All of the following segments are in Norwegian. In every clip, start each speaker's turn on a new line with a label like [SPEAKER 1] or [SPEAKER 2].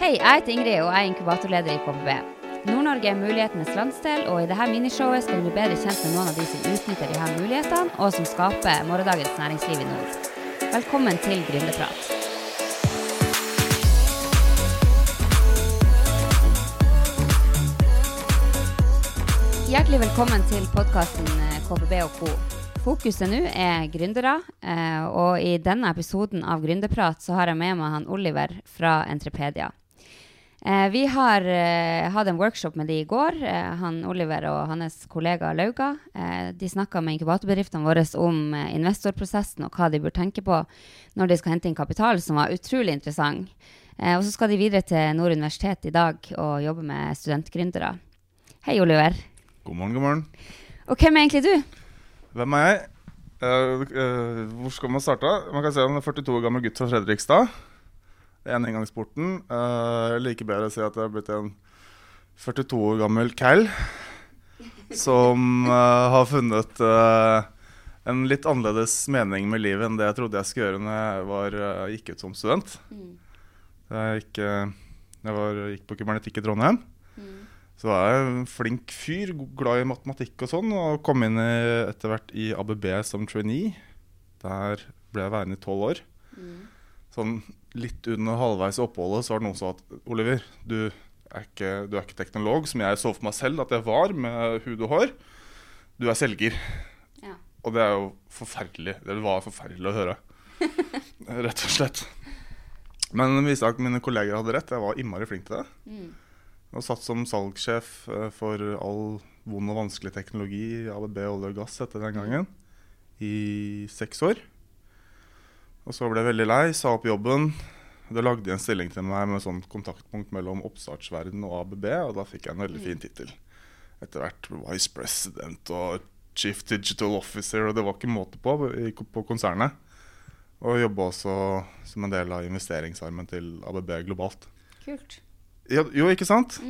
[SPEAKER 1] Hei, jeg heter Ingrid, og jeg er inkubatorleder i KBB. Nord-Norge er mulighetenes landsdel, og i dette minishowet skal du bli bedre kjent med noen av de som utnytter her mulighetene, og som skaper morgendagens næringsliv i nord. Velkommen til Gründerprat. Hjertelig velkommen til podkasten KBB og co. Fokuset nå er gründere, eh, og i denne episoden av Gründerprat så har jeg med meg han Oliver fra Entrepedia. Eh, vi har eh, hatt en workshop med de i går, eh, han Oliver og hans kollega Lauga. Eh, de snakka med inkubatorbedriftene våre om investorprosessen og hva de bør tenke på når de skal hente inn kapital, som var utrolig interessant. Eh, og så skal de videre til Nord universitet i dag og jobbe med studentgründere. Hei, Oliver.
[SPEAKER 2] God morgen, god morgen.
[SPEAKER 1] Og hvem er egentlig du?
[SPEAKER 2] Hvem er jeg? Uh, uh, hvor skal man starte? Man kan si om det er 42 år gammel gutt fra Fredrikstad. En inngangsporten. Uh, jeg liker bedre å si at jeg er blitt en 42 år gammel cal som uh, har funnet uh, en litt annerledes mening med livet enn det jeg trodde jeg skulle gjøre når jeg var, uh, gikk ut som student. Jeg, gikk, eh, jeg var, gikk på kybernetikk i Trondheim. Så var jeg en flink fyr, glad i matematikk og sånn, og kom inn etter hvert i ABB som trainee. Der ble jeg værende i tolv år. Sånn litt under halvveis i oppholdet så var det noen som sa at Oliver, du er, ikke, du er ikke teknolog, som jeg så for meg selv at jeg var med hud og hår. Du er selger.
[SPEAKER 1] Ja.
[SPEAKER 2] Og det er jo forferdelig. Det var forferdelig å høre. Rett og slett. Men det viste at mine kolleger hadde rett. Jeg var innmari flink til det. Og satt som salgssjef eh, for all vond og vanskelig teknologi ABB olje og gass etter den gangen. I seks år. Og så ble jeg veldig lei, sa opp jobben. Da lagde de en stilling til meg med sånn kontaktpunkt mellom oppstartsverden og ABB, og da fikk jeg en veldig fin tittel. Etter hvert vice president og chief digital officer, og det var ikke måte på på konsernet. Og jobba også som en del av investeringsarmen til ABB globalt.
[SPEAKER 1] Kult.
[SPEAKER 2] Ja, jo, ikke sant?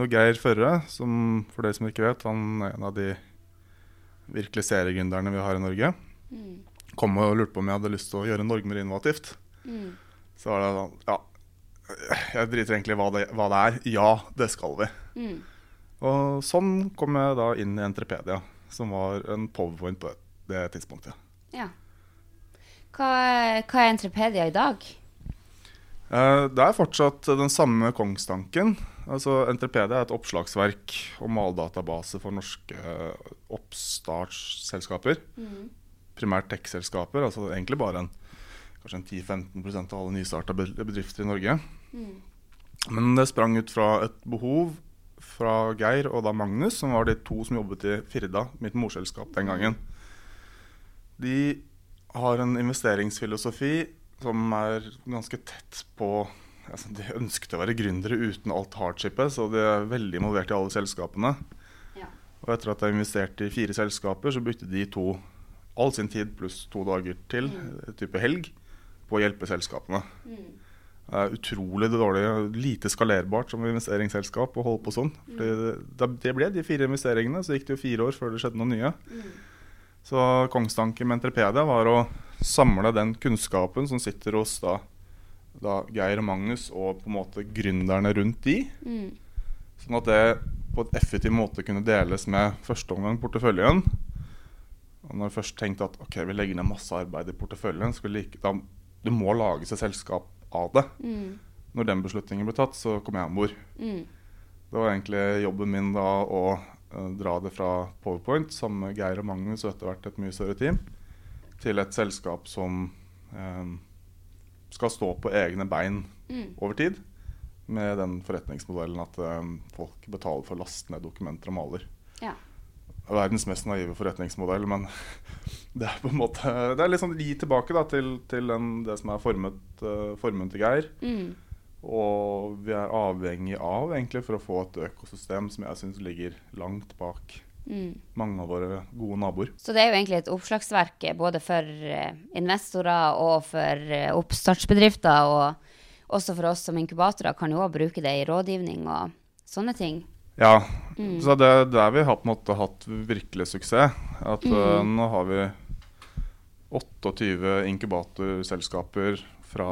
[SPEAKER 2] Når Geir Førre, som for dere som ikke vet, han er en av de virkelig seriegründerne vi har i Norge, kom og lurte på om jeg hadde lyst til å gjøre Norge mer innovativt. Så var det sånn Ja, jeg driter egentlig i hva hva det er. Ja, det skal vi. Og sånn kom jeg da inn i Entrepedia, som var en powerpoint på det tidspunktet.
[SPEAKER 1] Ja. Hva, hva er Entrepedia i dag?
[SPEAKER 2] Eh, Det er fortsatt den samme kongstanken. Altså, Entrepedia er et oppslagsverk og maldatabase for norske oppstartsselskaper. oppstartsselskaper. Primært tech-selskaper. Altså egentlig bare en, kanskje en 10-15% av alle nystarta bedrifter i Norge. Men det sprang ut fra et behov fra Geir og da Magnus, som var de to som jobbet i Firda, mitt morselskap den gangen. De har en investeringsfilosofi som er ganske tett på altså De ønsket å være gründere uten alt hardshipet, så de er veldig involvert i alle selskapene.
[SPEAKER 1] Ja.
[SPEAKER 2] Og etter at de investerte i fire selskaper, så brukte de to all sin tid pluss to dager til, eh, type helg, på å hjelpe selskapene. Det er utrolig dårlig, lite skalerbart som investeringsselskap å holde på sånn. Fordi det, det ble de fire investeringene, så gikk det jo fire år før det skjedde noe nye. Så kongstanken med Entrepedia var å samle den kunnskapen som sitter hos da, da Geir og Magnus og på en måte gründerne rundt de. Sånn at det på et effektiv måte kunne deles med første omgang porteføljen. Og når jeg først tenkte at ok, vi legger ned masse arbeid i porteføljen, like, da, du må lage seg selskap av det. Når den beslutningen ble tatt, så kom jeg om bord. Det var egentlig jobben min da å uh, dra det fra Powerpoint sammen med Geir og Magnus og etter hvert et mye større team, til et selskap som um, skal stå på egne bein over tid. Med den forretningsmodellen at um, folk betaler for å laste ned dokumenter og maler.
[SPEAKER 1] Ja.
[SPEAKER 2] Verdens mest naive forretningsmodell, men det er på en måte Det er litt sånn gi tilbake da, til, til den, det som er formet, uh, formen til Geir. Og vi er avhengig av egentlig for å få et økosystem som jeg syns ligger langt bak mange av våre gode naboer.
[SPEAKER 1] Så det er jo egentlig et oppslagsverk eh, både for eh, investorer og for eh, oppstartsbedrifter, og også for oss som inkubatorer kan jo òg bruke det i rådgivning og sånne ting.
[SPEAKER 2] Ja, så det er der vi har på en måte hatt virkelig suksess. At eh, nå har vi 28 inkubatorselskaper fra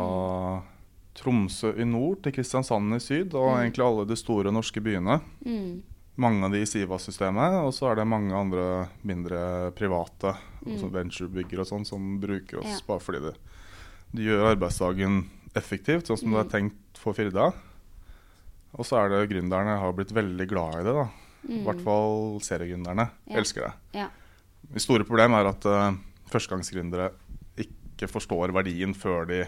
[SPEAKER 2] Tromsø i nord til Kristiansand i syd, og
[SPEAKER 1] Mm.
[SPEAKER 2] egentlig alle de store norske byene.
[SPEAKER 1] Mm.
[SPEAKER 2] Mange av de i Siva-systemet, og så er det mange andre mindre private
[SPEAKER 1] Mm.
[SPEAKER 2] altså venturebygger og sånn som bruker oss
[SPEAKER 1] Ja.
[SPEAKER 2] bare fordi det, de gjør arbeidsdagen effektivt, sånn som
[SPEAKER 1] Mm.
[SPEAKER 2] det er tenkt for Firda. Og så er det gründerne har blitt veldig glad i det. da. I
[SPEAKER 1] Mm.
[SPEAKER 2] hvert fall seriegründerne
[SPEAKER 1] Ja.
[SPEAKER 2] elsker det.
[SPEAKER 1] Ja.
[SPEAKER 2] Det store problemet er at uh, førstegangsgründere ikke forstår verdien før de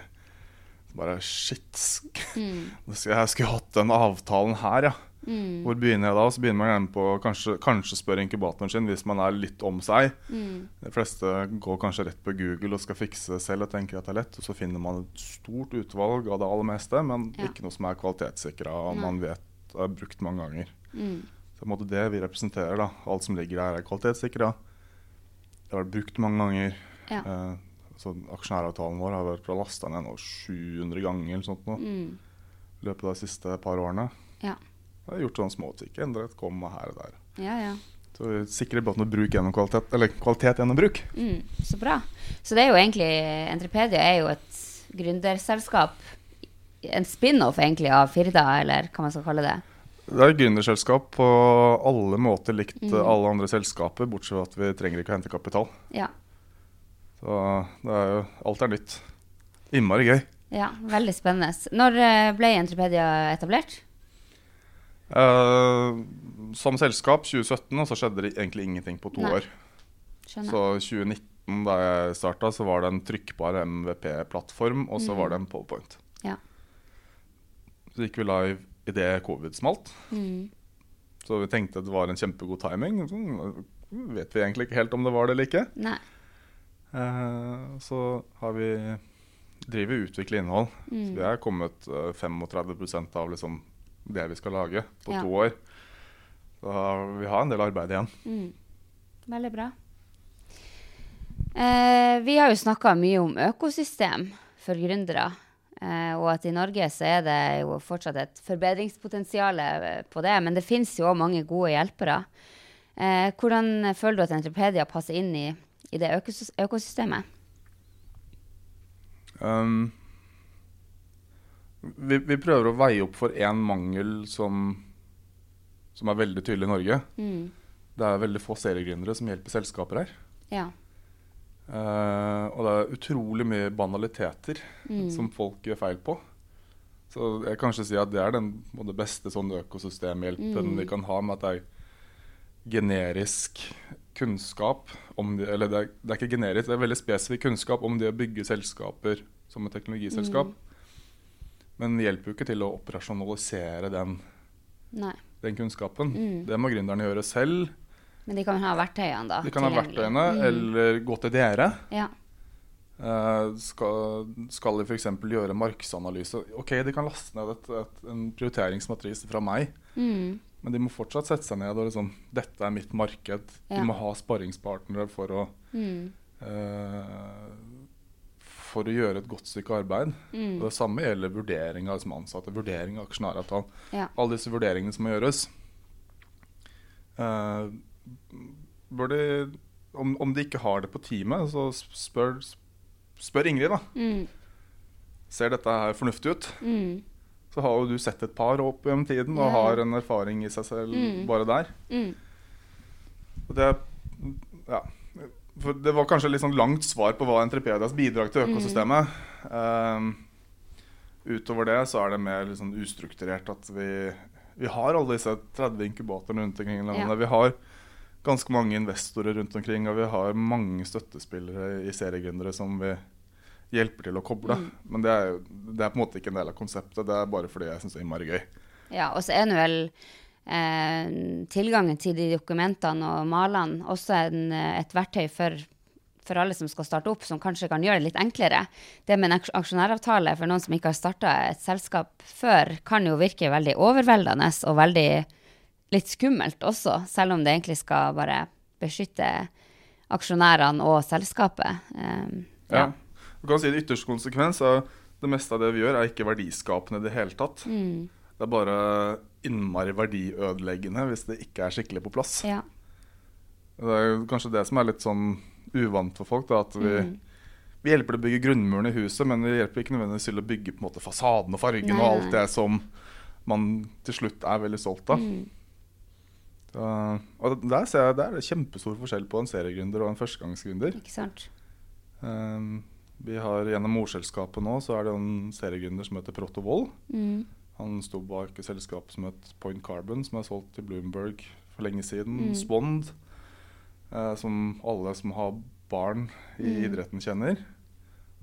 [SPEAKER 2] bare Shit,
[SPEAKER 1] Mm.
[SPEAKER 2] jeg skulle hatt den avtalen her, ja.
[SPEAKER 1] Mm.
[SPEAKER 2] Hvor begynner jeg da? Så begynner man gjerne på kanskje, kanskje spørre inkubatoren sin hvis man er litt om seg.
[SPEAKER 1] Mm.
[SPEAKER 2] De fleste går kanskje rett på Google og skal fikse det selv og tenker at det er lett. Og så finner man et stort utvalg av det aller meste, men
[SPEAKER 1] Ja.
[SPEAKER 2] ikke noe som er kvalitetssikra og man vet er brukt mange ganger.
[SPEAKER 1] Mm.
[SPEAKER 2] Så på en måte det vi representerer, da. Alt som ligger der, er kvalitetssikra. Det har vært brukt mange ganger.
[SPEAKER 1] Ja.
[SPEAKER 2] Eh, så aksjonæravtalen vår har vært lasta ned nå 700 ganger eller sånt nå,
[SPEAKER 1] Mm.
[SPEAKER 2] i løpet av de siste par årene.
[SPEAKER 1] Ja.
[SPEAKER 2] Jeg har gjort sånne småting. Endret et komma her og der.
[SPEAKER 1] Ja, ja.
[SPEAKER 2] Så vi sikrer både å bruk gjennom kvalitet, eller kvalitet gjennom bruk.
[SPEAKER 1] Mm, så bra. Så det er jo egentlig Entrepedia er jo et gründerselskap. En spin-off egentlig av Firda, eller hva man skal kalle det.
[SPEAKER 2] Det er et gründerselskap på alle måter likt
[SPEAKER 1] Mm.
[SPEAKER 2] alle andre selskaper, bortsett fra at vi trenger ikke å hente kapital.
[SPEAKER 1] Ja.
[SPEAKER 2] Så det er jo Alt er nytt. Innmari gøy.
[SPEAKER 1] ja veldig spennende. Når eh, ble Entrepedia etablert?
[SPEAKER 2] Eh, som selskap 2017, og så skjedde det egentlig ingenting på to
[SPEAKER 1] Nei.
[SPEAKER 2] år.
[SPEAKER 1] Skjønner.
[SPEAKER 2] Så 2019, da jeg starta, så var det en trykkbar MVP-plattform, og så
[SPEAKER 1] Mm.
[SPEAKER 2] var det en powerpoint.
[SPEAKER 1] Ja.
[SPEAKER 2] Så gikk vi live idet covid smalt.
[SPEAKER 1] Mm.
[SPEAKER 2] Så vi tenkte at det var en kjempegod timing. Så vet vi egentlig ikke helt om det var det eller ikke.
[SPEAKER 1] Nei.
[SPEAKER 2] Uh, så har vi driver og utvikler innhold.
[SPEAKER 1] Mm.
[SPEAKER 2] Så vi er kommet eh, 35% av liksom det vi skal lage på
[SPEAKER 1] Ja.
[SPEAKER 2] to år. Så vi har en del arbeid igjen.
[SPEAKER 1] Mm. Veldig bra. Eh, vi har jo snakka mye om økosystem for gründere. Eh, og at i Norge så er det jo fortsatt et forbedringspotensial eh, på det. Men det finnes jo òg mange gode hjelpere. Eh, hvordan føler du at Entrepedia passer inn i, i det økos økosystemet?
[SPEAKER 2] Um, vi, vi prøver å veie opp for én mangel som, som er veldig tydelig i Norge.
[SPEAKER 1] Mm.
[SPEAKER 2] Det er veldig få seriegründere som hjelper selskaper her.
[SPEAKER 1] Ja.
[SPEAKER 2] Uh, og det er utrolig mye banaliteter
[SPEAKER 1] Mm.
[SPEAKER 2] som folk gjør feil på. Så jeg kan kanskje si at det er den måte, beste sånn økosystemhjelpen
[SPEAKER 1] Mm.
[SPEAKER 2] vi kan ha, med at det er generisk kunnskap om det, Eller det er, det er ikke generisk, det er veldig spesifikk kunnskap om det å bygge selskaper som et teknologiselskap.
[SPEAKER 1] Mm.
[SPEAKER 2] Men det hjelper jo ikke til å operasjonalisere den, den kunnskapen.
[SPEAKER 1] Mm.
[SPEAKER 2] Det må gründerne gjøre selv.
[SPEAKER 1] Men de kan ha verktøyene, da?
[SPEAKER 2] De kan ha verktøyene,
[SPEAKER 1] Mm.
[SPEAKER 2] eller gå til dere.
[SPEAKER 1] Ja.
[SPEAKER 2] Uh, skal, skal de f.eks. gjøre markedsanalyse? Ok, de kan laste ned et, et, en prioriteringsmatrise fra meg,
[SPEAKER 1] Mm.
[SPEAKER 2] men de må fortsatt sette seg ned og liksom Dette er mitt marked.
[SPEAKER 1] Ja.
[SPEAKER 2] De må ha sparringspartnere for å
[SPEAKER 1] Mm.
[SPEAKER 2] eh, For å gjøre et godt stykke arbeid.
[SPEAKER 1] Mm.
[SPEAKER 2] Det samme gjelder vurdering av ansatte, vurdering av aksjonæravtalen.
[SPEAKER 1] Ja.
[SPEAKER 2] Alle disse vurderingene som må gjøres. Uh, de, om, om de ikke har det på teamet, så spør, spør Ingrid, da.
[SPEAKER 1] Mm.
[SPEAKER 2] Ser dette her fornuftig ut?
[SPEAKER 1] Mm.
[SPEAKER 2] Så har jo du sett et par opp gjennom tiden og
[SPEAKER 1] Ja.
[SPEAKER 2] har en erfaring i seg selv
[SPEAKER 1] Mm.
[SPEAKER 2] bare der.
[SPEAKER 1] Mm.
[SPEAKER 2] Og det, ja. For det var kanskje litt sånn langt svar på hva Entrepedias bidrag til
[SPEAKER 1] Mm.
[SPEAKER 2] økosystemet. Um, utover det så er det mer sånn ustrukturert at vi, vi har alle disse 30 inkubatorene rundt omkring i landet.
[SPEAKER 1] Ja.
[SPEAKER 2] Vi har ganske mange investorer rundt omkring, og vi har mange støttespillere i seriegründere som vi hjelper til å koble.
[SPEAKER 1] Mm.
[SPEAKER 2] Men det er, det er på en måte ikke en del av konseptet. Det er bare fordi jeg syns det er innmari gøy.
[SPEAKER 1] Ja, og så er det vel eh, tilgangen til de dokumentene og malene også en, eh, et verktøy for, for alle som skal starte opp, som kanskje kan gjøre det litt enklere. Det med en aksjonæravtale for noen som ikke har starta et selskap før, kan jo virke veldig overveldende og veldig litt skummelt også, selv om det egentlig skal bare beskytte aksjonærene og selskapet. Um,
[SPEAKER 2] Ja. Du kan si det ytterste konsekvens er det meste av det vi gjør, er ikke verdiskapende i det hele tatt.
[SPEAKER 1] Mm,
[SPEAKER 2] Det er bare innmari verdiødeleggende hvis det ikke er skikkelig på plass.
[SPEAKER 1] ja.
[SPEAKER 2] Det er kanskje det som er litt sånn uvant for folk, da, at vi,
[SPEAKER 1] Mm.
[SPEAKER 2] vi hjelper til å bygge grunnmuren i huset, men vi hjelper ikke nødvendigvis til å bygge på en måte fasaden og fargen
[SPEAKER 1] Nei,
[SPEAKER 2] og alt det som man til slutt er veldig stolt av.
[SPEAKER 1] Mm.
[SPEAKER 2] Så, og der ser jeg det er kjempestor forskjell på en seriegründer og en førstegangsgründer.
[SPEAKER 1] Ikke sant?
[SPEAKER 2] Um, vi har Gjennom morselskapet nå så er det en seriegründer som heter Proto Wold.
[SPEAKER 1] Mm.
[SPEAKER 2] Han sto bak et selskap som het Point Carbon, som er solgt til Bloomberg for lenge siden.
[SPEAKER 1] Mm.
[SPEAKER 2] Spond, eh, som alle som har barn i
[SPEAKER 1] Mm.
[SPEAKER 2] idretten kjenner.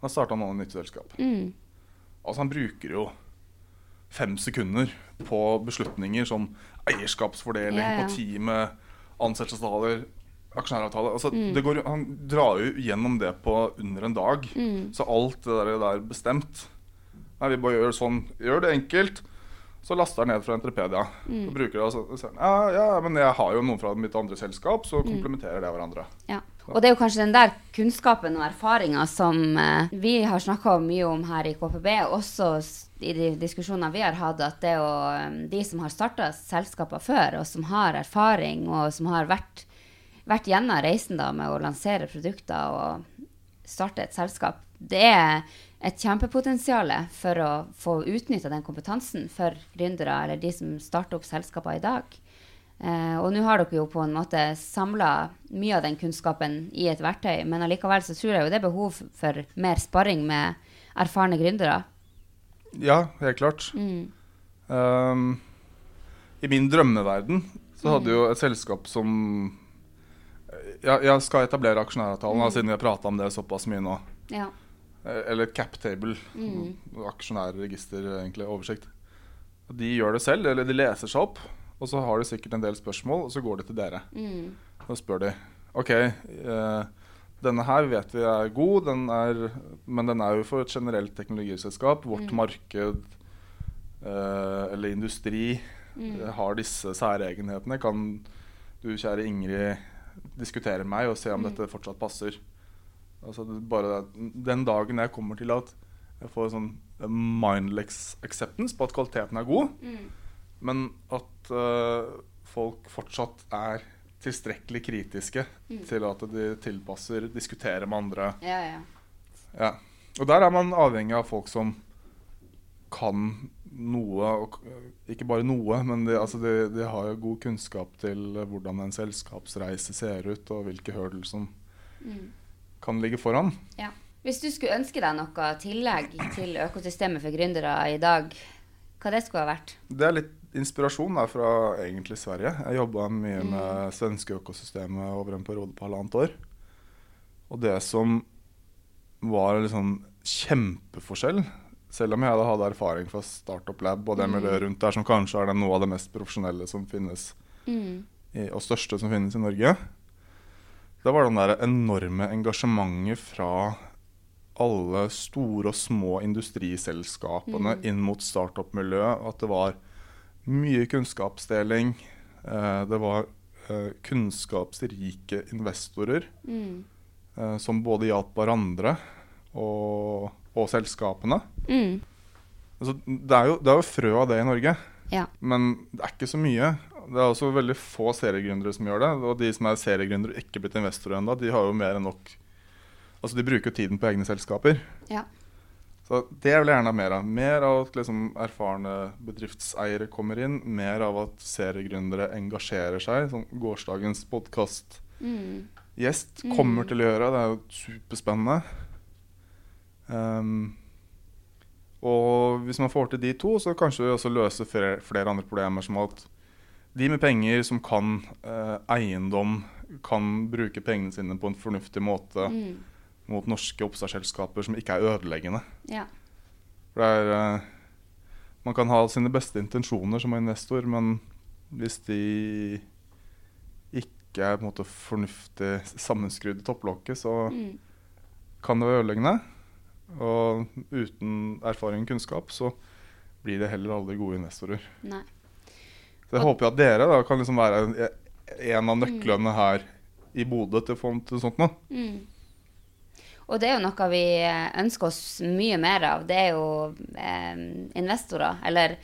[SPEAKER 2] Da starta nå et nytt selskap.
[SPEAKER 1] Mm.
[SPEAKER 2] Altså Han bruker jo fem sekunder på beslutninger som eierskapsfordeling
[SPEAKER 1] Ja, ja.
[SPEAKER 2] på teamet, ansettelsesavtaler, aksjonæravtale. Altså,
[SPEAKER 1] Mm.
[SPEAKER 2] det går, han drar jo gjennom det på under en dag.
[SPEAKER 1] Mm.
[SPEAKER 2] Så alt det der, der er bestemt. Nei, vi bare gjør sånn. Gjør det enkelt. Så laster jeg ned fra Entrepedia.
[SPEAKER 1] Mm.
[SPEAKER 2] Og bruker det, og så så ja, ja, men jeg har jo noen fra mitt andre selskap, så
[SPEAKER 1] Mm.
[SPEAKER 2] komplementerer det hverandre.
[SPEAKER 1] Ja. Og det er jo kanskje den der kunnskapen og erfaringa som eh, vi har snakka mye om her i KPB, også i de diskusjonene vi har hatt, at det er jo eh, de som har starta selskaper før, og som har erfaring, og som har vært, vært gjennom reisen da med å lansere produkter og starte et selskap, det er et kjempepotensial for å få utnytta den kompetansen for gründere eller de som starter opp selskaper i dag. Eh, og nå har dere jo på en måte samla mye av den kunnskapen i et verktøy, men allikevel så tror jeg jo det er behov for mer sparring med erfarne gründere.
[SPEAKER 2] Ja, helt klart.
[SPEAKER 1] Mm.
[SPEAKER 2] Um, I min drømmeverden så hadde jo et selskap som ja, Jeg skal etablere aksjonæravtalen, mm. siden vi har prata om det såpass mye nå.
[SPEAKER 1] Ja.
[SPEAKER 2] Eh, Eller captable.
[SPEAKER 1] Mm.
[SPEAKER 2] Aksjonærregister, egentlig. Oversikt. De gjør det selv, eller de leser seg opp. Og så har de sikkert en del spørsmål, og så går de til dere.
[SPEAKER 1] Mm.
[SPEAKER 2] Så spør de OK, eh, denne her vet vi er god, den er, men den er jo for et generelt teknologiselskap. Vårt
[SPEAKER 1] Mm.
[SPEAKER 2] marked eh, eller industri
[SPEAKER 1] Mm.
[SPEAKER 2] eh, har disse særegenhetene. Kan du, kjære Ingrid, diskutere med meg og se om
[SPEAKER 1] Mm.
[SPEAKER 2] dette fortsatt passer? Altså, bare den dagen jeg kommer til at jeg får sånn mindless acceptance på at kvaliteten er god,
[SPEAKER 1] Mm.
[SPEAKER 2] men at uh, folk fortsatt er tilstrekkelig kritiske
[SPEAKER 1] Mm.
[SPEAKER 2] til at de tilpasser, diskuterer med andre.
[SPEAKER 1] Ja, ja.
[SPEAKER 2] Ja. Og der er man avhengig av folk som kan noe, og ikke bare noe, men de, altså de, de har jo god kunnskap til eh, hvordan en selskapsreise ser ut, og hvilke hurdles som
[SPEAKER 1] Mm.
[SPEAKER 2] Kan ligge foran.
[SPEAKER 1] ja. Hvis du skulle ønske deg noe tillegg til økosystemet for gründere i dag, hva det skulle ha vært?
[SPEAKER 2] Det er litt inspirasjon da, fra egentlig Sverige. Jeg jobba mye med svenske økosystemet over en periode på halvannet år. Og det som var liksom kjempeforskjell, selv om jeg hadde hatt erfaring fra Startup Lab og det
[SPEAKER 1] Mm.
[SPEAKER 2] miljøet rundt der, som kanskje er noe av det mest profesjonelle som finnes
[SPEAKER 1] Mm.
[SPEAKER 2] i, og største som finnes i Norge, det var den der enorme engasjementet fra alle store og små industriselskapene
[SPEAKER 1] Mm.
[SPEAKER 2] inn mot startup-miljøet. At det var mye kunnskapsdeling. Eh, det var eh, kunnskapsrike investorer
[SPEAKER 1] Mm.
[SPEAKER 2] eh, som både hjalp hverandre og, og selskapene.
[SPEAKER 1] Mm.
[SPEAKER 2] Altså, det, er jo, det er jo frø av det i Norge.
[SPEAKER 1] Ja.
[SPEAKER 2] Men det er ikke så mye. Det er også veldig få seriegründere som gjør det. Og de som er seriegründere og ikke blitt investorer ennå, de har jo mer enn nok Altså de bruker jo tiden på egne selskaper.
[SPEAKER 1] Ja.
[SPEAKER 2] Så det vil jeg gjerne ha mer av. Mer av at liksom erfarne bedriftseiere kommer inn. Mer av at seriegründere engasjerer seg, som gårsdagens podkast-gjest
[SPEAKER 1] Mm.
[SPEAKER 2] kommer
[SPEAKER 1] Mm.
[SPEAKER 2] til å gjøre. Det er jo superspennende. Um, og hvis man får til de to, så kanskje vi også løser flere, flere andre problemer, som at de med penger som kan eh, eiendom, kan bruke pengene sine på en fornuftig måte
[SPEAKER 1] Mm.
[SPEAKER 2] mot norske oppstartsselskaper som ikke er ødeleggende.
[SPEAKER 1] Ja.
[SPEAKER 2] For det er eh, Man kan ha sine beste intensjoner som investor, men hvis de ikke er på en måte fornuftig sammenskrudd i topplokket, så
[SPEAKER 1] Mm.
[SPEAKER 2] kan det være ødeleggende. Og uten erfaring og kunnskap så blir det heller aldri gode investorer.
[SPEAKER 1] Nei.
[SPEAKER 2] Så jeg håper jo at dere da kan liksom være en, en av nøklene her i Bodø til å få til sånt noe.
[SPEAKER 1] Mm. Og det er jo noe vi eh, ønsker oss mye mer av. Det er jo eh, investorer, eller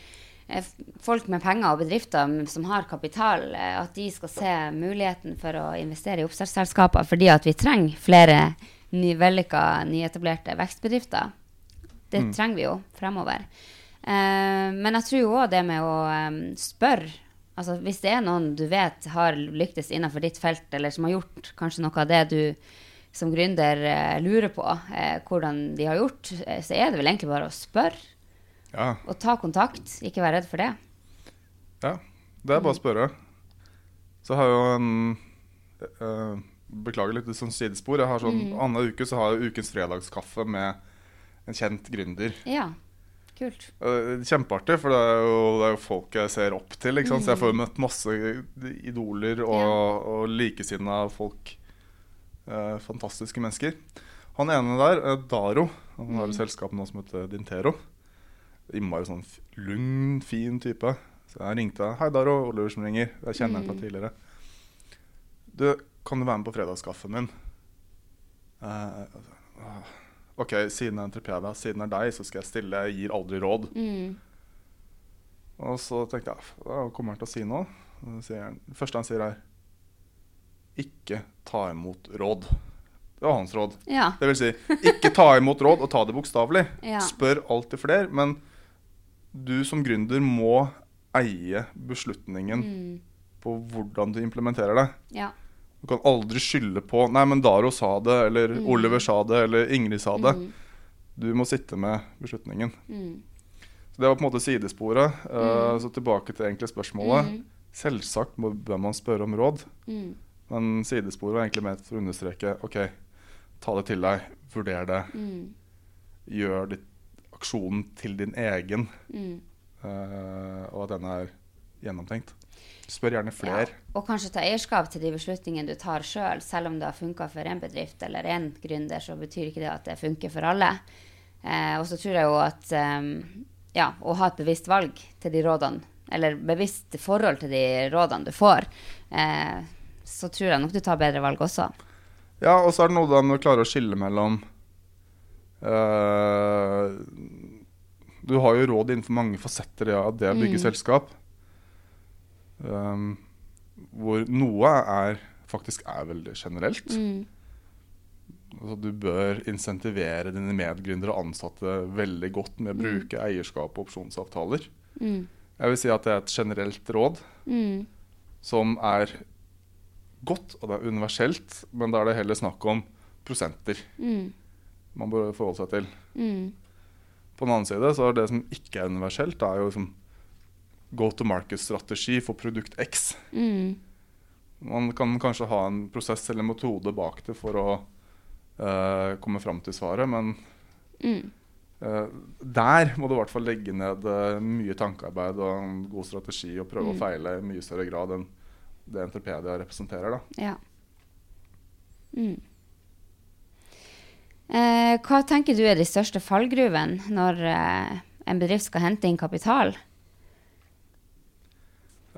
[SPEAKER 1] eh, folk med penger og bedrifter som har kapital, eh, at de skal se muligheten for å investere i oppstartsselskaper, fordi at vi trenger flere ny, vellykka, nyetablerte vekstbedrifter. Det
[SPEAKER 2] Mm.
[SPEAKER 1] trenger vi jo fremover. Eh, men jeg tror jo òg det med å um, spørre altså Hvis det er noen du vet har lyktes innenfor ditt felt, eller som har gjort kanskje noe av det du som gründer eh, lurer på, eh, hvordan de har gjort, eh, så er det vel egentlig bare å spørre
[SPEAKER 2] Ja,
[SPEAKER 1] og ta kontakt. Ikke være redd for det.
[SPEAKER 2] ja. Det er bare å spørre. Så har jeg jo en eh, Beklager litt sånn sidespor. Jeg har sånn, Annenhver uke så har jeg ukens fredagskaffe med en kjent gründer.
[SPEAKER 1] Ja, kult.
[SPEAKER 2] Kjempeartig, for det er, jo, det er jo folk jeg ser opp til. Sant? Så jeg får møtt masse idoler og,
[SPEAKER 1] Ja.
[SPEAKER 2] og likesinna folk. Eh, fantastiske mennesker. Han ene der, eh, Daro, han har et selskap nå som heter Dintero. Innmari sånn lugn, fin type. Så jeg ringte. 'Hei, Daro. Oliver som ringer. Jeg kjenner deg fra tidligere.' Du, kan du være med på fredagskaffen min? Eh, ah, OK, siden jeg er entreprenør, siden det er deg, så skal jeg stille. Jeg gir aldri råd.
[SPEAKER 1] Mm.
[SPEAKER 2] Og så tenkte jeg hva kommer han til å si nå? Det første han sier, er ikke ta imot råd. Det var hans råd.
[SPEAKER 1] Ja.
[SPEAKER 2] Det vil si, ikke ta imot råd og ta det bokstavelig.
[SPEAKER 1] Ja.
[SPEAKER 2] Spør alltid flere. Men du som gründer må eie beslutningen
[SPEAKER 1] Mm.
[SPEAKER 2] på hvordan du implementerer det.
[SPEAKER 1] Ja.
[SPEAKER 2] Du kan aldri skylde på Nei, men Daro sa det, eller Oliver sa det, eller Ingrid sa det.
[SPEAKER 1] Mm.
[SPEAKER 2] Du må sitte med beslutningen.
[SPEAKER 1] Mm.
[SPEAKER 2] Så Det var på en måte sidesporet. Eh, så tilbake til egentlig spørsmålet.
[SPEAKER 1] Mm.
[SPEAKER 2] Selvsagt må, bør man spørre om råd,
[SPEAKER 1] Mm.
[SPEAKER 2] men sidesporet var egentlig ment for å understreke OK, ta det til deg, vurder det,
[SPEAKER 1] Mm.
[SPEAKER 2] gjør ditt, aksjonen til din egen,
[SPEAKER 1] Mm.
[SPEAKER 2] uh, og at den er gjennomtenkt. Spør gjerne flere.
[SPEAKER 1] Ja. Og kanskje ta eierskap til de beslutningene du tar sjøl. Selv. selv om det har funka for én bedrift eller én gründer, så betyr ikke det at det funker for alle. Eh, og så tror jeg jo at um, ja, å ha et bevisst valg til de rådene, eller bevisst forhold til de rådene du får, eh, så tror jeg nok du tar bedre valg også.
[SPEAKER 2] Ja, og så er det noe med å klare å skille mellom uh, Du har jo råd innenfor mange fasetter av det å bygge
[SPEAKER 1] Mm.
[SPEAKER 2] selskap. Um, hvor noe er faktisk er veldig generelt.
[SPEAKER 1] Mm.
[SPEAKER 2] Altså, du bør insentivere dine medgründere og ansatte veldig godt med å bruke eierskap og opsjonsavtaler.
[SPEAKER 1] Mm.
[SPEAKER 2] Jeg vil si at det er et generelt råd
[SPEAKER 1] Mm.
[SPEAKER 2] som er godt, og det er universelt, men da er det heller snakk om prosenter
[SPEAKER 1] Mm.
[SPEAKER 2] man bør forholde seg til.
[SPEAKER 1] Mm.
[SPEAKER 2] På den annen side så er det som ikke er universelt, det er jo liksom go to market-strategi for produkt X.
[SPEAKER 1] Mm.
[SPEAKER 2] Man kan kanskje ha en prosess eller en metode bak det for å uh, komme fram til svaret, men
[SPEAKER 1] Mm.
[SPEAKER 2] uh, der må du i hvert fall legge ned uh, mye tankearbeid og en god strategi og prøve
[SPEAKER 1] Mm.
[SPEAKER 2] å feile i mye større grad enn det Entrepedia representerer. da.
[SPEAKER 1] Ja. Mm. Eh, hva tenker du er de største fallgruvene når en bedrift skal hente inn kapital?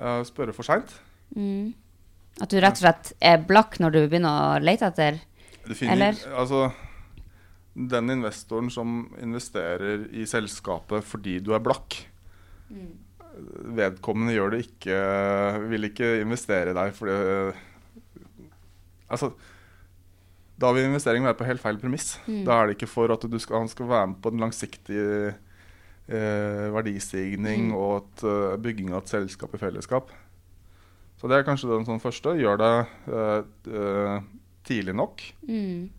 [SPEAKER 2] Eh, spørre for seint.
[SPEAKER 1] Mm. At du rett og slett er blakk når du begynner å lete etter?
[SPEAKER 2] Finner,
[SPEAKER 1] Eller?
[SPEAKER 2] Altså, den investoren som investerer i selskapet fordi du er blakk, vedkommende gjør det ikke Vil ikke investere i deg fordi Altså, da vil investeringen være på helt feil premiss.
[SPEAKER 1] Mm.
[SPEAKER 2] Da er det ikke for at du skal, han skal være med på den langsiktige verdistigning
[SPEAKER 1] Mm.
[SPEAKER 2] og et, eh, bygging av et selskap i fellesskap. Så det er kanskje den sånn første. Gjør det eh, eh, tidlig nok.
[SPEAKER 1] Mm.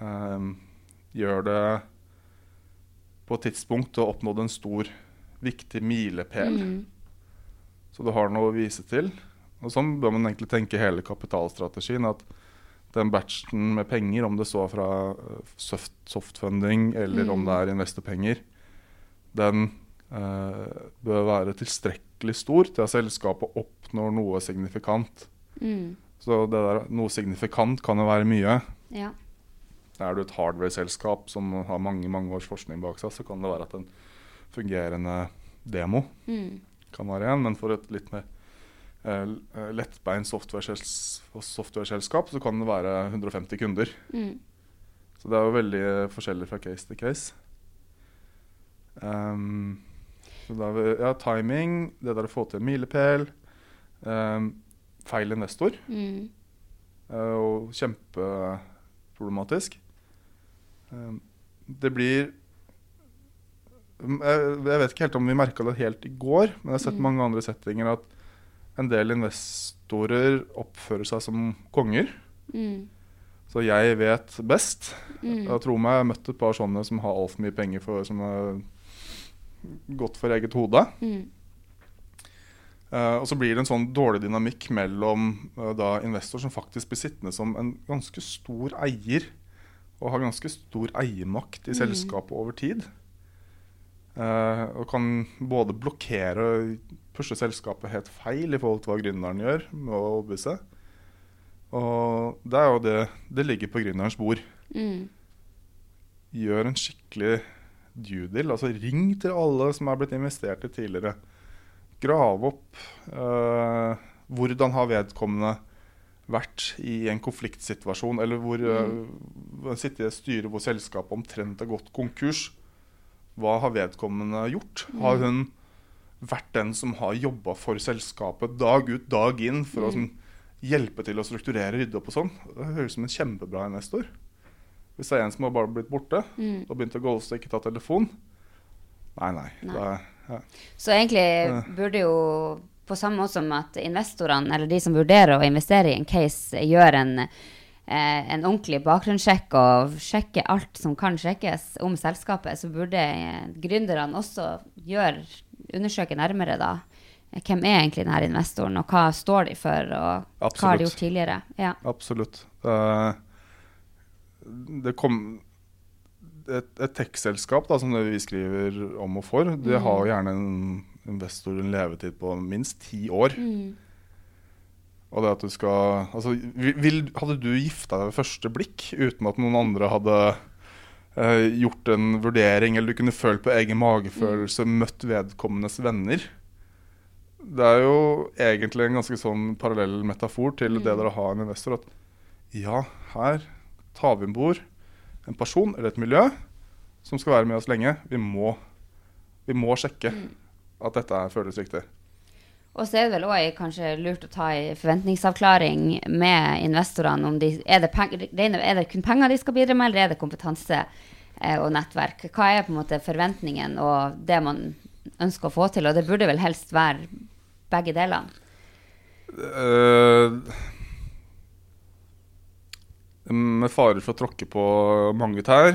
[SPEAKER 2] Eh, gjør det på et tidspunkt du har oppnådd en stor, viktig milepæl.
[SPEAKER 1] Mm.
[SPEAKER 2] Så du har noe å vise til. Og sånn bør man egentlig tenke hele kapitalstrategien. At den batchen med penger, om det så er fra eh, soft, softfunding eller om
[SPEAKER 1] Mm.
[SPEAKER 2] det er investorpenger, den eh, bør være tilstrekkelig stor til at selskapet oppnår noe signifikant.
[SPEAKER 1] Mm.
[SPEAKER 2] Så det der, noe signifikant kan jo være mye.
[SPEAKER 1] Ja.
[SPEAKER 2] Er du et hardware-selskap som har mange mange års forskning bak seg, så kan det være at en fungerende demo
[SPEAKER 1] Mm.
[SPEAKER 2] kan være en, men for et litt mer eh, lettbeint software-selskap software-selskap så kan det være 150 kunder.
[SPEAKER 1] Mm.
[SPEAKER 2] Så det er jo veldig forskjellig fra case til case. Um, så da ja, timing, det der å få til en milepæl, um, feil investor,
[SPEAKER 1] Mm.
[SPEAKER 2] Uh, og kjempeproblematisk. Um, det blir jeg, jeg vet ikke helt om vi merka det helt i går, men jeg har sett
[SPEAKER 1] Mm.
[SPEAKER 2] mange andre settinger at en del investorer oppfører seg som konger.
[SPEAKER 1] Mm.
[SPEAKER 2] Så jeg vet best.
[SPEAKER 1] Mm.
[SPEAKER 2] Jeg tror meg jeg har møtt et par sånne som har altfor mye penger for, som har gått for eget hode.
[SPEAKER 1] Mm.
[SPEAKER 2] Uh, og så blir det en sånn dårlig dynamikk mellom uh, da investor som faktisk blir sittende som en ganske stor eier, og har ganske stor eiermakt i
[SPEAKER 1] Mm.
[SPEAKER 2] selskapet over tid. Uh, og kan både blokkere og pushe selskapet helt feil i forhold til hva gründeren gjør med å overbevise. Og det er jo det det ligger på gründerens bord.
[SPEAKER 1] Mm.
[SPEAKER 2] Gjør en skikkelig due deal. Altså ring til alle som er blitt investert i tidligere. Grav opp uh, hvordan har vedkommende vært i en konfliktsituasjon, eller hvor uh, sitte i et styre hvor selskapet omtrent har gått konkurs. Hva har vedkommende gjort? Har hun vært den som har jobba for selskapet dag ut, dag inn for å sånn, hjelpe til å strukturere, rydde opp og sånn? Det høres ut som en kjempebra investor. Hvis det er en som har bare blitt borte
[SPEAKER 1] Mm.
[SPEAKER 2] og begynt å ghoste og ikke ta telefon Nei, nei.
[SPEAKER 1] Nei.
[SPEAKER 2] Da, ja.
[SPEAKER 1] Så egentlig burde jo, på samme måte som at investorene, eller de som vurderer å investere i en case, gjør en, eh, en ordentlig bakgrunnssjekk og sjekker alt som kan sjekkes om selskapet, så burde gründerne også gjøre, undersøke nærmere da. Hvem er egentlig denne investoren, og hva står de for, og hva har de gjort tidligere? Ja.
[SPEAKER 2] Absolutt. Eh, det kom et, et tech-selskap som det vi skriver om og for, det
[SPEAKER 1] Mm.
[SPEAKER 2] har gjerne en investor en levetid på minst ti år.
[SPEAKER 1] Mm.
[SPEAKER 2] Og det at du skal altså, vil, Hadde du gifta deg ved første blikk uten at noen andre hadde eh, gjort en vurdering, eller du kunne følt på egen magefølelse, møtt vedkommendes venner Det er jo egentlig en ganske sånn parallell metafor til det dere har en investor. At ja, her tar vi om bord en person eller et miljø som skal være med oss lenge. Vi må, vi må sjekke at dette føles riktig.
[SPEAKER 1] Og så er det vel òg kanskje lurt å ta en forventningsavklaring med investorene. om de, er, det er det kun penger de skal bidra med, eller er det kompetanse eh, og nettverk? Hva er på en måte forventningen og det man ønsker å få til? Og det burde vel helst være begge delene.
[SPEAKER 2] Eh, med fare for å tråkke på mange tær.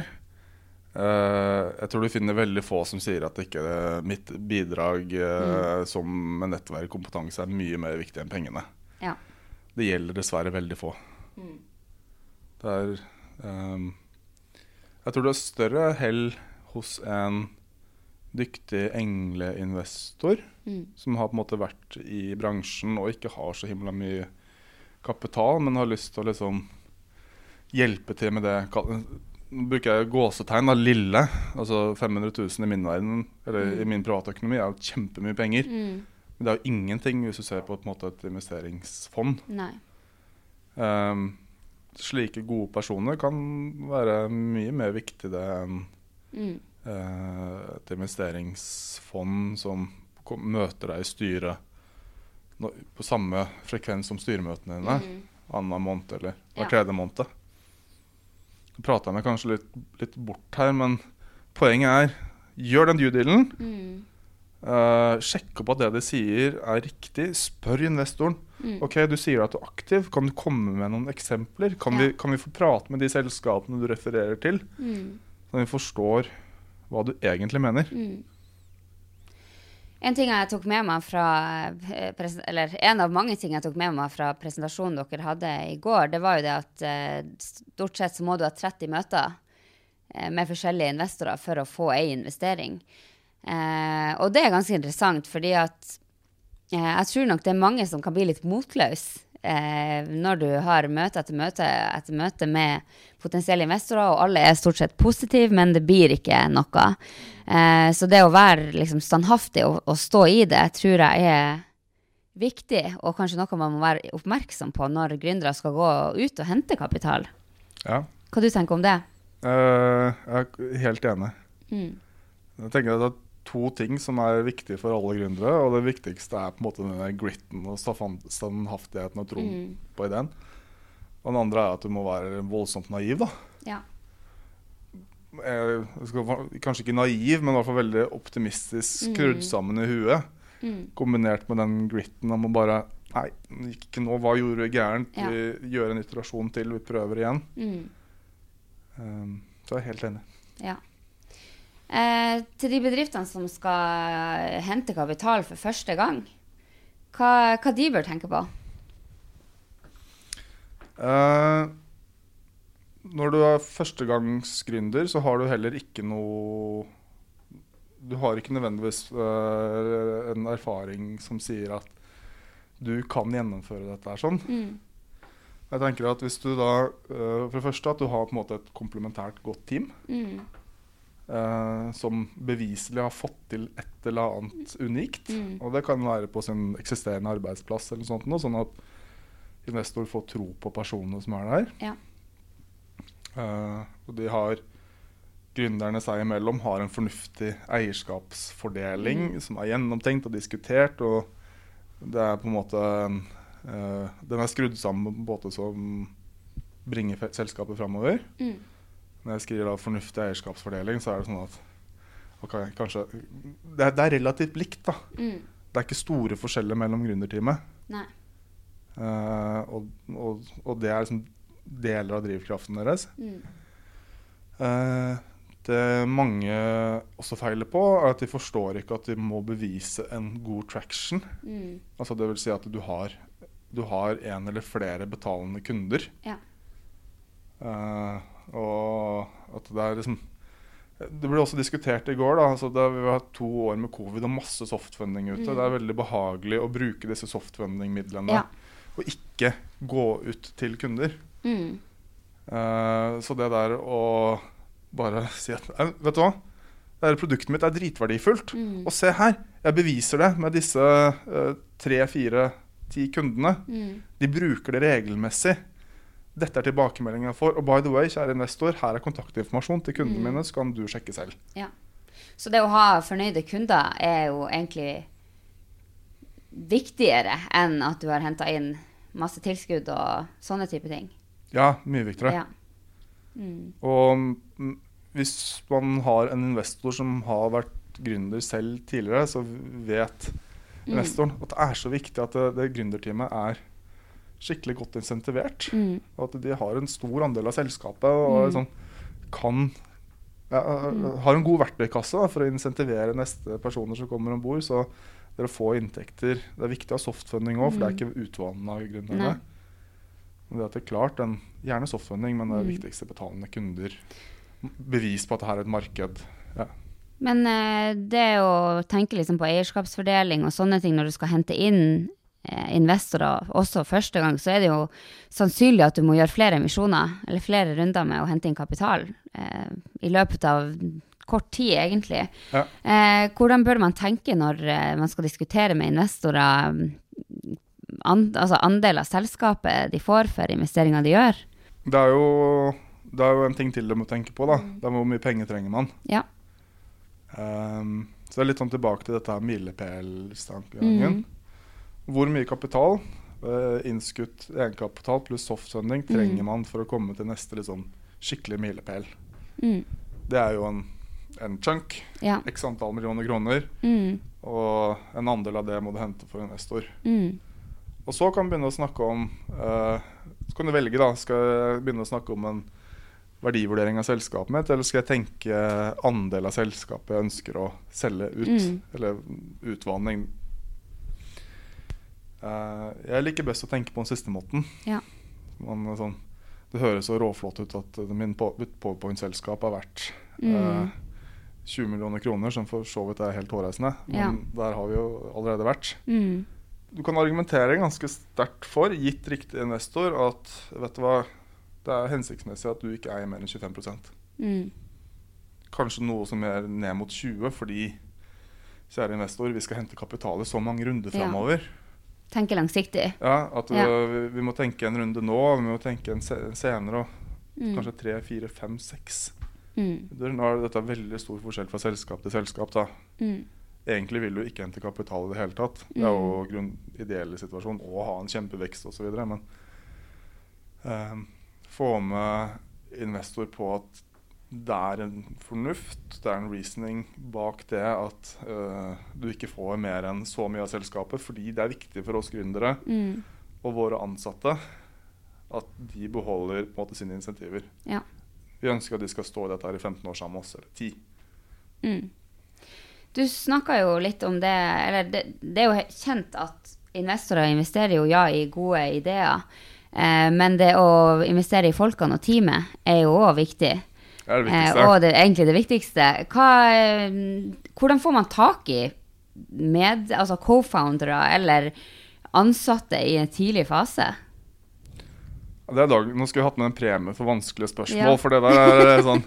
[SPEAKER 2] eh, jeg tror du finner veldig få som sier at ikke eh, mitt bidrag mm. som med nettverk og kompetanse er mye mer viktig enn pengene.
[SPEAKER 1] Ja.
[SPEAKER 2] Det gjelder dessverre veldig få.
[SPEAKER 1] Mm.
[SPEAKER 2] Det er um, Jeg tror det er større hell hos en dyktig engleinvestor
[SPEAKER 1] Mm.
[SPEAKER 2] som har på en måte vært i bransjen og ikke har så himla mye kapital, men har lyst til å liksom hjelpe til med det Nå bruker jeg gåsetegn, da, lille. Altså 500 000 i min verden, eller i min privatøkonomi, er jo kjempemye penger.
[SPEAKER 1] Mm.
[SPEAKER 2] Men det er jo ingenting hvis du ser på, en måte, et investeringsfond.
[SPEAKER 1] Nei.
[SPEAKER 2] Um, slike gode personer kan være mye mer viktig enn
[SPEAKER 1] Mm.
[SPEAKER 2] uh, et investeringsfond som møter deg i styret på samme frekvens som styremøtene dine
[SPEAKER 1] Mm.
[SPEAKER 2] annenhver måned eller
[SPEAKER 1] Ja.
[SPEAKER 2] tredje måned. Nå prater jeg meg kanskje litt, litt bort her, men poenget er gjør den due dealen.
[SPEAKER 1] Mm.
[SPEAKER 2] Uh, sjekk opp at det de sier er riktig. Spør investoren.
[SPEAKER 1] Mm.
[SPEAKER 2] Ok, Du sier at du er aktiv. Kan du komme med noen eksempler? Kan,
[SPEAKER 1] Ja.
[SPEAKER 2] vi, kan vi få prate med de selskapene du refererer til,
[SPEAKER 1] Mm.
[SPEAKER 2] så vi forstår hva du egentlig mener?
[SPEAKER 1] Mm. En ting jeg tok med meg fra eh, Eller en av mange ting jeg tok med meg fra presentasjonen dere hadde i går, det var jo det at eh, stort sett så må du ha 30 møter eh, med forskjellige investorer for å få ei investering. Og det er ganske interessant, fordi at jeg tror nok det er mange som kan bli litt motløse eh, når du har møte etter møte etter møte med potensielle investorer, og alle er stort sett positive, men det blir ikke noe. Eh, så det å være liksom, standhaftig og, og stå i det, tror jeg er viktig, og kanskje noe man må være oppmerksom på når gründere skal gå ut og hente kapital.
[SPEAKER 2] Ja,
[SPEAKER 1] Hva du tenker om det?
[SPEAKER 2] Uh, jeg er helt enig.
[SPEAKER 1] Mm.
[SPEAKER 2] Jeg tenker at to ting som er viktige for alle gründere. Og det viktigste er på en måte denne gritten og standhaftigheten og troen
[SPEAKER 1] Mm.
[SPEAKER 2] på ideen. Og den andre er at du må være voldsomt naiv. da.
[SPEAKER 1] Ja.
[SPEAKER 2] jeg skal, kanskje ikke naiv, men i hvert fall veldig optimistisk
[SPEAKER 1] Mm.
[SPEAKER 2] skrudd sammen i huet.
[SPEAKER 1] Mm.
[SPEAKER 2] Kombinert med den gritten om å bare Nei, ikke nå. Hva gjorde vi gærent?
[SPEAKER 1] Ja.
[SPEAKER 2] Vi gjør en iterasjon til, vi prøver igjen.
[SPEAKER 1] Mm.
[SPEAKER 2] Um, så jeg er helt enig.
[SPEAKER 1] Ja. Eh, til de bedriftene som skal hente kapital for første gang, hva, hva de bør tenke på?
[SPEAKER 2] Eh, når du er førstegangsgründer, så har du heller ikke noe Du har ikke nødvendigvis eh, en erfaring som sier at du kan gjennomføre dette her sånn.
[SPEAKER 1] Mm.
[SPEAKER 2] Jeg tenker at hvis du da eh, For det første at du har på en måte et komplementært godt team.
[SPEAKER 1] Mm.
[SPEAKER 2] Eh, som beviselig har fått til et eller annet unikt.
[SPEAKER 1] Mm.
[SPEAKER 2] Og det kan være på sin eksisterende arbeidsplass, eller sånt noe, sånn at investor får tro på personene som er der.
[SPEAKER 1] Ja.
[SPEAKER 2] Uh, og de har Gründerne seg imellom har en fornuftig eierskapsfordeling
[SPEAKER 1] Mm.
[SPEAKER 2] som er gjennomtenkt og diskutert. Og det er på en måte eh, Den er skrudd sammen på en måte som bringer selskapet framover.
[SPEAKER 1] Mm.
[SPEAKER 2] Når jeg skriver da fornuftig eierskapsfordeling, så er det sånn at okay, kanskje, det, er, det er relativt likt. da.
[SPEAKER 1] Mm.
[SPEAKER 2] Det er ikke store forskjeller mellom gründerteamet. Eh, og, og, og det er liksom deler av drivkraften deres.
[SPEAKER 1] Mm.
[SPEAKER 2] Uh, det mange også feiler på, er at de forstår ikke at de må bevise en god traction.
[SPEAKER 1] Mm.
[SPEAKER 2] Altså det vil si at du har, du har en eller flere betalende kunder.
[SPEAKER 1] Ja.
[SPEAKER 2] Eh, og at det er liksom Det ble også diskutert i går. da, altså det, Vi har hatt to år med covid og masse softfunding ute.
[SPEAKER 1] Mm.
[SPEAKER 2] Det er veldig behagelig å bruke disse softfunding-midlene
[SPEAKER 1] Ja.
[SPEAKER 2] og ikke gå ut til kunder.
[SPEAKER 1] Mm.
[SPEAKER 2] Uh, så det der å bare si at Vet du hva? Det produktet mitt er dritverdifullt.
[SPEAKER 1] Mm.
[SPEAKER 2] Og se her, jeg beviser det med disse eh, tre, fire, ti kundene.
[SPEAKER 1] Mm.
[SPEAKER 2] De bruker det regelmessig. Dette er tilbakemeldingen jeg får. Og by the way, kjære investor, her er kontaktinformasjon til kundene
[SPEAKER 1] Mm.
[SPEAKER 2] mine, så kan du sjekke selv.
[SPEAKER 1] Ja. Så det å ha fornøyde kunder er jo egentlig viktigere enn at du har henta inn masse tilskudd og sånne type ting.
[SPEAKER 2] Ja, mye viktigere.
[SPEAKER 1] Ja. Mm.
[SPEAKER 2] Og mm, hvis man har en investor som har vært gründer selv tidligere, så vet
[SPEAKER 1] Mm.
[SPEAKER 2] investoren at det er så viktig at det, det gründerteamet er skikkelig godt insentivert.
[SPEAKER 1] Mm.
[SPEAKER 2] Og at de har en stor andel av selskapet og
[SPEAKER 1] Mm.
[SPEAKER 2] liksom kan ja,
[SPEAKER 1] Mm.
[SPEAKER 2] har en god verktøykasse da, for å insentivere neste personer som kommer om bord. Så dere får inntekter. Det er viktig å ha softfunding òg, for det er ikke utvanna gründere. Det at det er klart, en, gjerne softfunding, men det er
[SPEAKER 1] Mm.
[SPEAKER 2] viktigste betalende kunder. Bevis på at det her er et marked. Ja.
[SPEAKER 1] Men eh, det å tenke liksom på eierskapsfordeling og sånne ting når du skal hente inn eh, investorer også første gang, så er det jo sannsynlig at du må gjøre flere emisjoner, eller flere runder med å hente inn kapital eh, i løpet av kort tid, egentlig.
[SPEAKER 2] Ja.
[SPEAKER 1] Eh, hvordan bør man tenke når eh, man skal diskutere med investorer mm, an, altså andel av selskapet de får for investeringer de gjør?
[SPEAKER 2] Det, er jo, det er jo en ting til du må tenke på. da. Det er hvor mye penger trenger man.
[SPEAKER 1] Ja.
[SPEAKER 2] Um, så det er litt sånn tilbake til dette her milepælstankegangen.
[SPEAKER 1] Mm.
[SPEAKER 2] Hvor mye kapital, eh, innskutt egenkapital pluss softfunding, trenger
[SPEAKER 1] Mm.
[SPEAKER 2] man for å komme til neste liksom, skikkelig milepæl?
[SPEAKER 1] Mm.
[SPEAKER 2] Det er jo en, en chunk,
[SPEAKER 1] Ja.
[SPEAKER 2] x antall millioner kroner,
[SPEAKER 1] Mm.
[SPEAKER 2] og en andel av det må du hente for investor.
[SPEAKER 1] Mm.
[SPEAKER 2] Og så kan du begynne å snakke om uh, Så kan du velge, da. Skal jeg begynne å snakke om en verdivurdering av selskapet mitt, eller skal jeg tenke andel av selskapet jeg ønsker å selge ut?
[SPEAKER 1] Mm.
[SPEAKER 2] Eller utvanning. Eh, jeg liker best å tenke på den siste måten.
[SPEAKER 1] Ja.
[SPEAKER 2] Man, er sånn, det høres så råflott ut at min på- PowerPoint-selskap har vært
[SPEAKER 1] Mm.
[SPEAKER 2] eh, 20 millioner kroner, som for så vidt er helt hårreisende. Men
[SPEAKER 1] Ja.
[SPEAKER 2] der har vi jo allerede vært.
[SPEAKER 1] Mm.
[SPEAKER 2] Du kan argumentere ganske sterkt for, gitt riktig investor, at vet du hva, det er hensiktsmessig at du ikke eier mer enn 25
[SPEAKER 1] Mm.
[SPEAKER 2] Kanskje noe som er ned mot 20 fordi kjære investor, vi skal hente kapital i så mange runder
[SPEAKER 1] Ja. Tenke langsiktig.
[SPEAKER 2] Ja, at
[SPEAKER 1] Ja.
[SPEAKER 2] vi, vi må tenke en runde nå, vi må tenke en se senere. òg.
[SPEAKER 1] Mm.
[SPEAKER 2] Kanskje tre, fire, fem, seks.
[SPEAKER 1] Mm.
[SPEAKER 2] Nå er dette veldig stor forskjell fra selskap til selskap. da.
[SPEAKER 1] Mm.
[SPEAKER 2] Egentlig vil du ikke hente kapital i det hele tatt. Det er jo grunn ideelle situasjon å ha en kjempevekst osv. Men um, få med investor på at det er en fornuft, det er en reasoning bak det at uh, du ikke får mer enn så mye av selskapet, fordi det er viktig for oss gründere
[SPEAKER 1] Mm.
[SPEAKER 2] og våre ansatte at de beholder på en måte sine insentiver.
[SPEAKER 1] Ja.
[SPEAKER 2] Vi ønsker at de skal stå i dette her i 15 år sammen med oss, eller 10.
[SPEAKER 1] Mm. Du snakka jo litt om det Eller det, det er jo kjent at investorer investerer jo ja i gode ideer. Eh, men det å investere i folkene og teamet er jo òg viktig.
[SPEAKER 2] Det er det
[SPEAKER 1] Eh,
[SPEAKER 2] viktigste.
[SPEAKER 1] og det er egentlig det viktigste. Hva, eh, hvordan får man tak i med, altså co-foundere eller ansatte i en tidlig fase?
[SPEAKER 2] Det er dag, nå skulle vi hatt med en premie for vanskelige spørsmål,
[SPEAKER 1] Ja.
[SPEAKER 2] for det der er sånn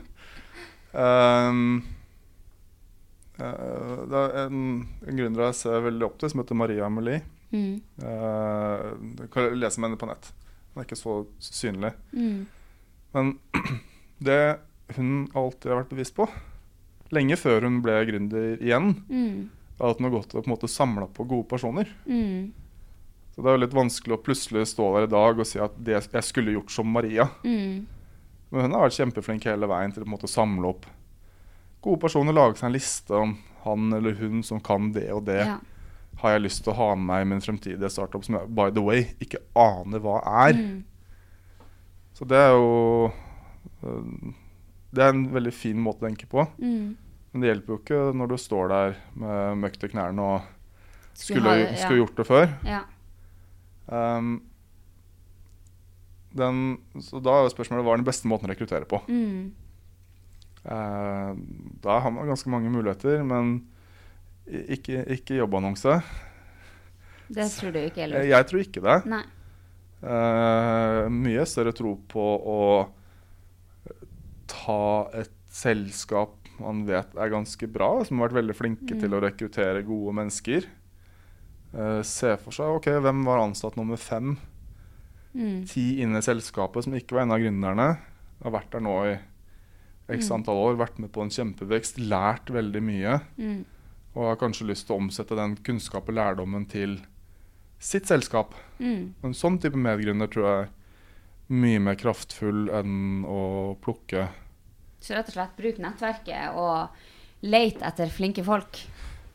[SPEAKER 2] um, uh, Det er en, en gründer jeg ser veldig opp til, som heter Maria Amelie.
[SPEAKER 1] Mm.
[SPEAKER 2] Uh, du kan lese om henne på nett. Hun er ikke så synlig.
[SPEAKER 1] Mm.
[SPEAKER 2] Men det hun alltid har vært bevisst på, lenge før hun ble gründer igjen,
[SPEAKER 1] Mm.
[SPEAKER 2] at hun har gått og på en måte samla på gode personer.
[SPEAKER 1] Mm.
[SPEAKER 2] Så det er jo litt vanskelig å plutselig stå der i dag og si at det jeg skulle gjort som Maria.
[SPEAKER 1] Mm.
[SPEAKER 2] Men hun har vært kjempeflink hele veien til å samle opp gode personer. Lage seg en liste om han eller hun som kan det og det.
[SPEAKER 1] Ja.
[SPEAKER 2] Har jeg lyst til å ha med meg i min fremtidige startup, som jeg by the way ikke aner hva er.
[SPEAKER 1] Mm.
[SPEAKER 2] Så det er jo øh, Det er en veldig fin måte å tenke på.
[SPEAKER 1] Mm.
[SPEAKER 2] Men det hjelper jo ikke når du står der med møkk til knærne og
[SPEAKER 1] Skulle
[SPEAKER 2] skulle,
[SPEAKER 1] det, ja.
[SPEAKER 2] skulle gjort det før.
[SPEAKER 1] Ja.
[SPEAKER 2] Um, den, så da er spørsmålet hva er den beste måten å rekruttere på.
[SPEAKER 1] Mm.
[SPEAKER 2] Uh, da har man ganske mange muligheter, men ikke, ikke jobbannonse.
[SPEAKER 1] Det tror du ikke er
[SPEAKER 2] Eh. Jeg tror ikke det. Eh, mye større tro på å ta et selskap man vet er ganske bra, som har vært veldig flinke
[SPEAKER 1] Mm.
[SPEAKER 2] til å rekruttere gode mennesker. Uh, se for seg ok, hvem var ansatt nummer fem,
[SPEAKER 1] Mm.
[SPEAKER 2] ti inne i selskapet, som ikke var en av gründerne. Har vært der nå i x
[SPEAKER 1] Mm.
[SPEAKER 2] antall år, vært med på en kjempevekst, lært veldig mye.
[SPEAKER 1] Mm.
[SPEAKER 2] Og har kanskje lyst til å omsette den kunnskap og lærdommen til sitt selskap.
[SPEAKER 1] Mm.
[SPEAKER 2] En sånn type medgründer tror jeg mye mer kraftfull enn å plukke
[SPEAKER 1] Så rett og slett bruk nettverket og lete etter flinke folk.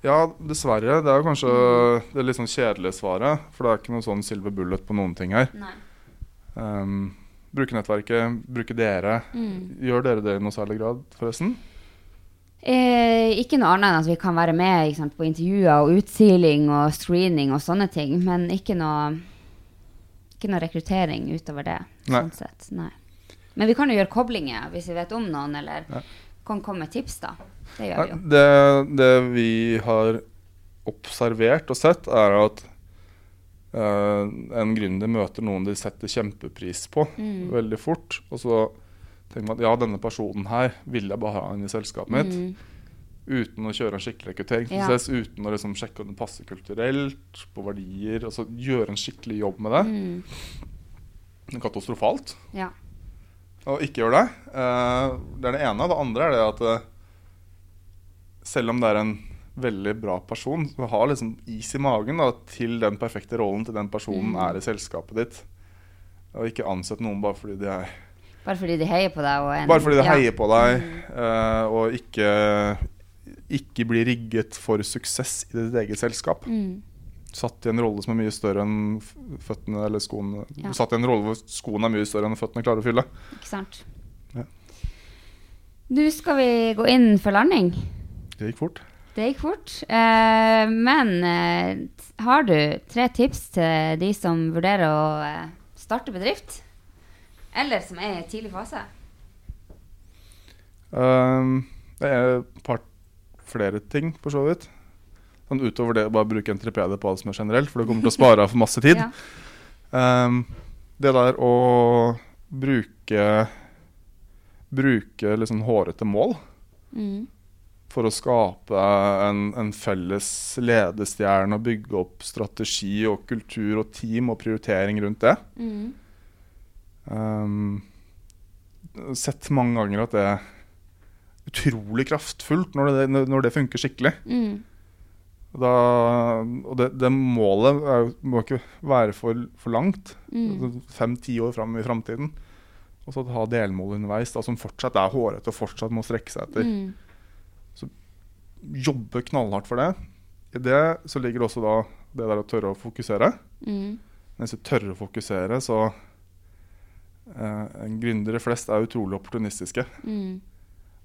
[SPEAKER 2] Ja, dessverre. Det er kanskje
[SPEAKER 1] Mm.
[SPEAKER 2] det litt sånn kjedelige svaret. For det er ikke noe sånn silver bullet på noen ting her. Um, bruke nettverket, bruke dere.
[SPEAKER 1] Mm.
[SPEAKER 2] Gjør dere det i noe særlig grad, forresten?
[SPEAKER 1] Eh, ikke noe annet enn at vi kan være med sant, på intervjuer og utsiling og screening og sånne ting, men ikke noe, ikke noe rekruttering utover det.
[SPEAKER 2] Nei.
[SPEAKER 1] Sånn sett. Nei. Men vi kan jo gjøre koblinger hvis vi vet om noen, eller
[SPEAKER 2] Ja.
[SPEAKER 1] kan komme med tips, da. Det gjør vi jo.
[SPEAKER 2] Det, det vi har observert og sett, er at Uh, en gründer møter noen de setter kjempepris på
[SPEAKER 1] Mm.
[SPEAKER 2] veldig fort. Og så tenker man at ja, denne personen her vil jeg bare ha inn i selskapet mitt.
[SPEAKER 1] Mm.
[SPEAKER 2] Uten å kjøre en skikkelig rekrutteringsprosess, uten å liksom sjekke om det passer kulturelt, på verdier. Altså gjøre en skikkelig jobb med det.
[SPEAKER 1] Mm.
[SPEAKER 2] Katastrofalt
[SPEAKER 1] Ja.
[SPEAKER 2] Og ikke gjøre det. Eh, det er det ene. Det andre er det at eh, selv om det er en veldig bra person, så har liksom is i magen da, til den perfekte rollen til den personen
[SPEAKER 1] Mm.
[SPEAKER 2] er i selskapet ditt. Og ikke ansett noen bare fordi de er
[SPEAKER 1] Bare fordi de heier på deg. En,
[SPEAKER 2] Bare fordi de
[SPEAKER 1] ja.
[SPEAKER 2] heier på deg, eh, og ikke, ikke bli rigget for suksess i ditt eget selskap.
[SPEAKER 1] Mm.
[SPEAKER 2] Satt i en rolle som er mye større enn føttene eller skoene.
[SPEAKER 1] Ja.
[SPEAKER 2] Satt i en rolle hvor skoene er mye større enn føttene klarer å fylle.
[SPEAKER 1] Ikke sant.
[SPEAKER 2] Ja.
[SPEAKER 1] Nå skal vi gå inn for landing.
[SPEAKER 2] Det gikk fort.
[SPEAKER 1] Det gikk fort. Eh, men eh, har du tre tips til de som vurderer å eh, starte bedrift? Eller som er i tidlig fase?
[SPEAKER 2] Um, det er et par flere ting, for så vidt. Sånn utover det å bare bruke entrepede på alt som er generelt, for det kommer til å spare av for masse tid.
[SPEAKER 1] Ja.
[SPEAKER 2] Um, det der å bruke Bruke liksom hårete mål
[SPEAKER 1] Mm.
[SPEAKER 2] for å skape en, en felles ledestjerne og bygge opp strategi og kultur og team og prioritering rundt det.
[SPEAKER 1] Mm.
[SPEAKER 2] Um, sett mange ganger at det utrolig kraftfullt når det, når det funker skikkelig.
[SPEAKER 1] Mm.
[SPEAKER 2] Da, og det, det målet er, må ikke være for, for langt.
[SPEAKER 1] Mm.
[SPEAKER 2] Fem-ti år fram i framtiden. Og så ha delmål underveis da, som fortsatt er hårete og fortsatt må strekke seg etter.
[SPEAKER 1] Mm.
[SPEAKER 2] Jobbe knallhardt for det. I det så ligger også da det der å tørre å fokusere.
[SPEAKER 1] Mm.
[SPEAKER 2] Mens du tørre å fokusere, så eh, Gründere flest er utrolig opportunistiske.
[SPEAKER 1] Mm.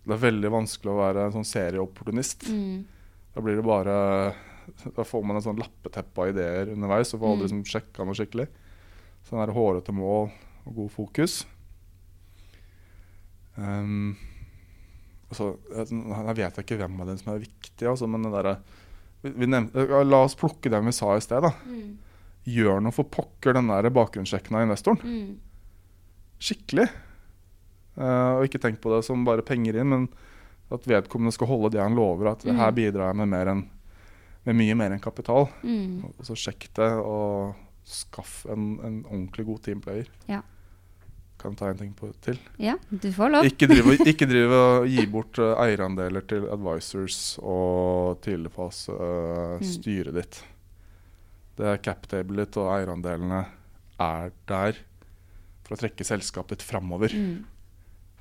[SPEAKER 2] Det er veldig vanskelig å være en sånn serieopportunist.
[SPEAKER 1] Mm.
[SPEAKER 2] Da blir det bare Da får man en sånn lappeteppe av ideer underveis og får aldri
[SPEAKER 1] Mm.
[SPEAKER 2] liksom sjekka noe skikkelig. Sånn der hårete mål og god fokus. Um, altså, jeg, vet ikke hvem av dem som er viktig, altså, men det derre La oss plukke dem vi sa i sted. da.
[SPEAKER 1] Mm.
[SPEAKER 2] Gjør noe for pokker den der bakgrunnssjekken av investoren.
[SPEAKER 1] Mm.
[SPEAKER 2] Skikkelig. Eh, og ikke tenk på det som bare penger inn, men at vedkommende skal holde det han lover. At
[SPEAKER 1] Mm.
[SPEAKER 2] her bidrar jeg med, mer enn- med mye mer enn kapital.
[SPEAKER 1] Mm.
[SPEAKER 2] Og så sjekk det, og skaff en, en ordentlig god teamplayer.
[SPEAKER 1] Ja.
[SPEAKER 2] Kan jeg ta en ting på, til.
[SPEAKER 1] Ja, du får lov.
[SPEAKER 2] Ikke drive, ikke drive og gi bort uh, eierandeler til advisors og tidligfase uh,
[SPEAKER 1] Mm.
[SPEAKER 2] styret ditt. Det er captablet ditt og eierandelene er der for å trekke selskapet ditt framover.
[SPEAKER 1] Mm.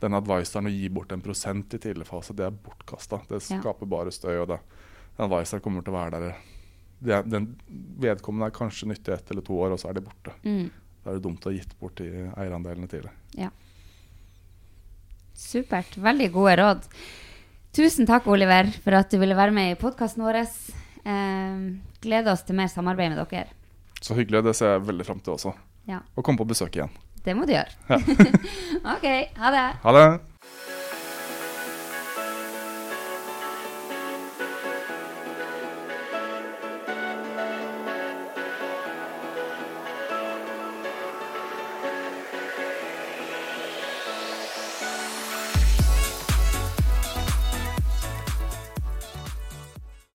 [SPEAKER 2] Den advisoren å gi bort en prosent i tidlig fase, det er bortkasta. Det
[SPEAKER 1] Ja.
[SPEAKER 2] skaper bare støy. og det. Den advisoren kommer til å være der. Det den vedkommende er kanskje nyttig ett eller to år, og så er de borte.
[SPEAKER 1] Mm.
[SPEAKER 2] Da er det dumt å ha gitt bort de eierandelene tidlig.
[SPEAKER 1] Supert. Veldig gode råd. Tusen takk, Oliver, for at du ville være med i podkasten vår. Eh, gleder oss til mer samarbeid med dere.
[SPEAKER 2] Så hyggelig. Det ser jeg veldig fram til også.
[SPEAKER 1] Ja.
[SPEAKER 2] Og kom på besøk igjen.
[SPEAKER 1] Det må du gjøre.
[SPEAKER 2] Ja.
[SPEAKER 1] OK. Ha det.
[SPEAKER 2] Ha det!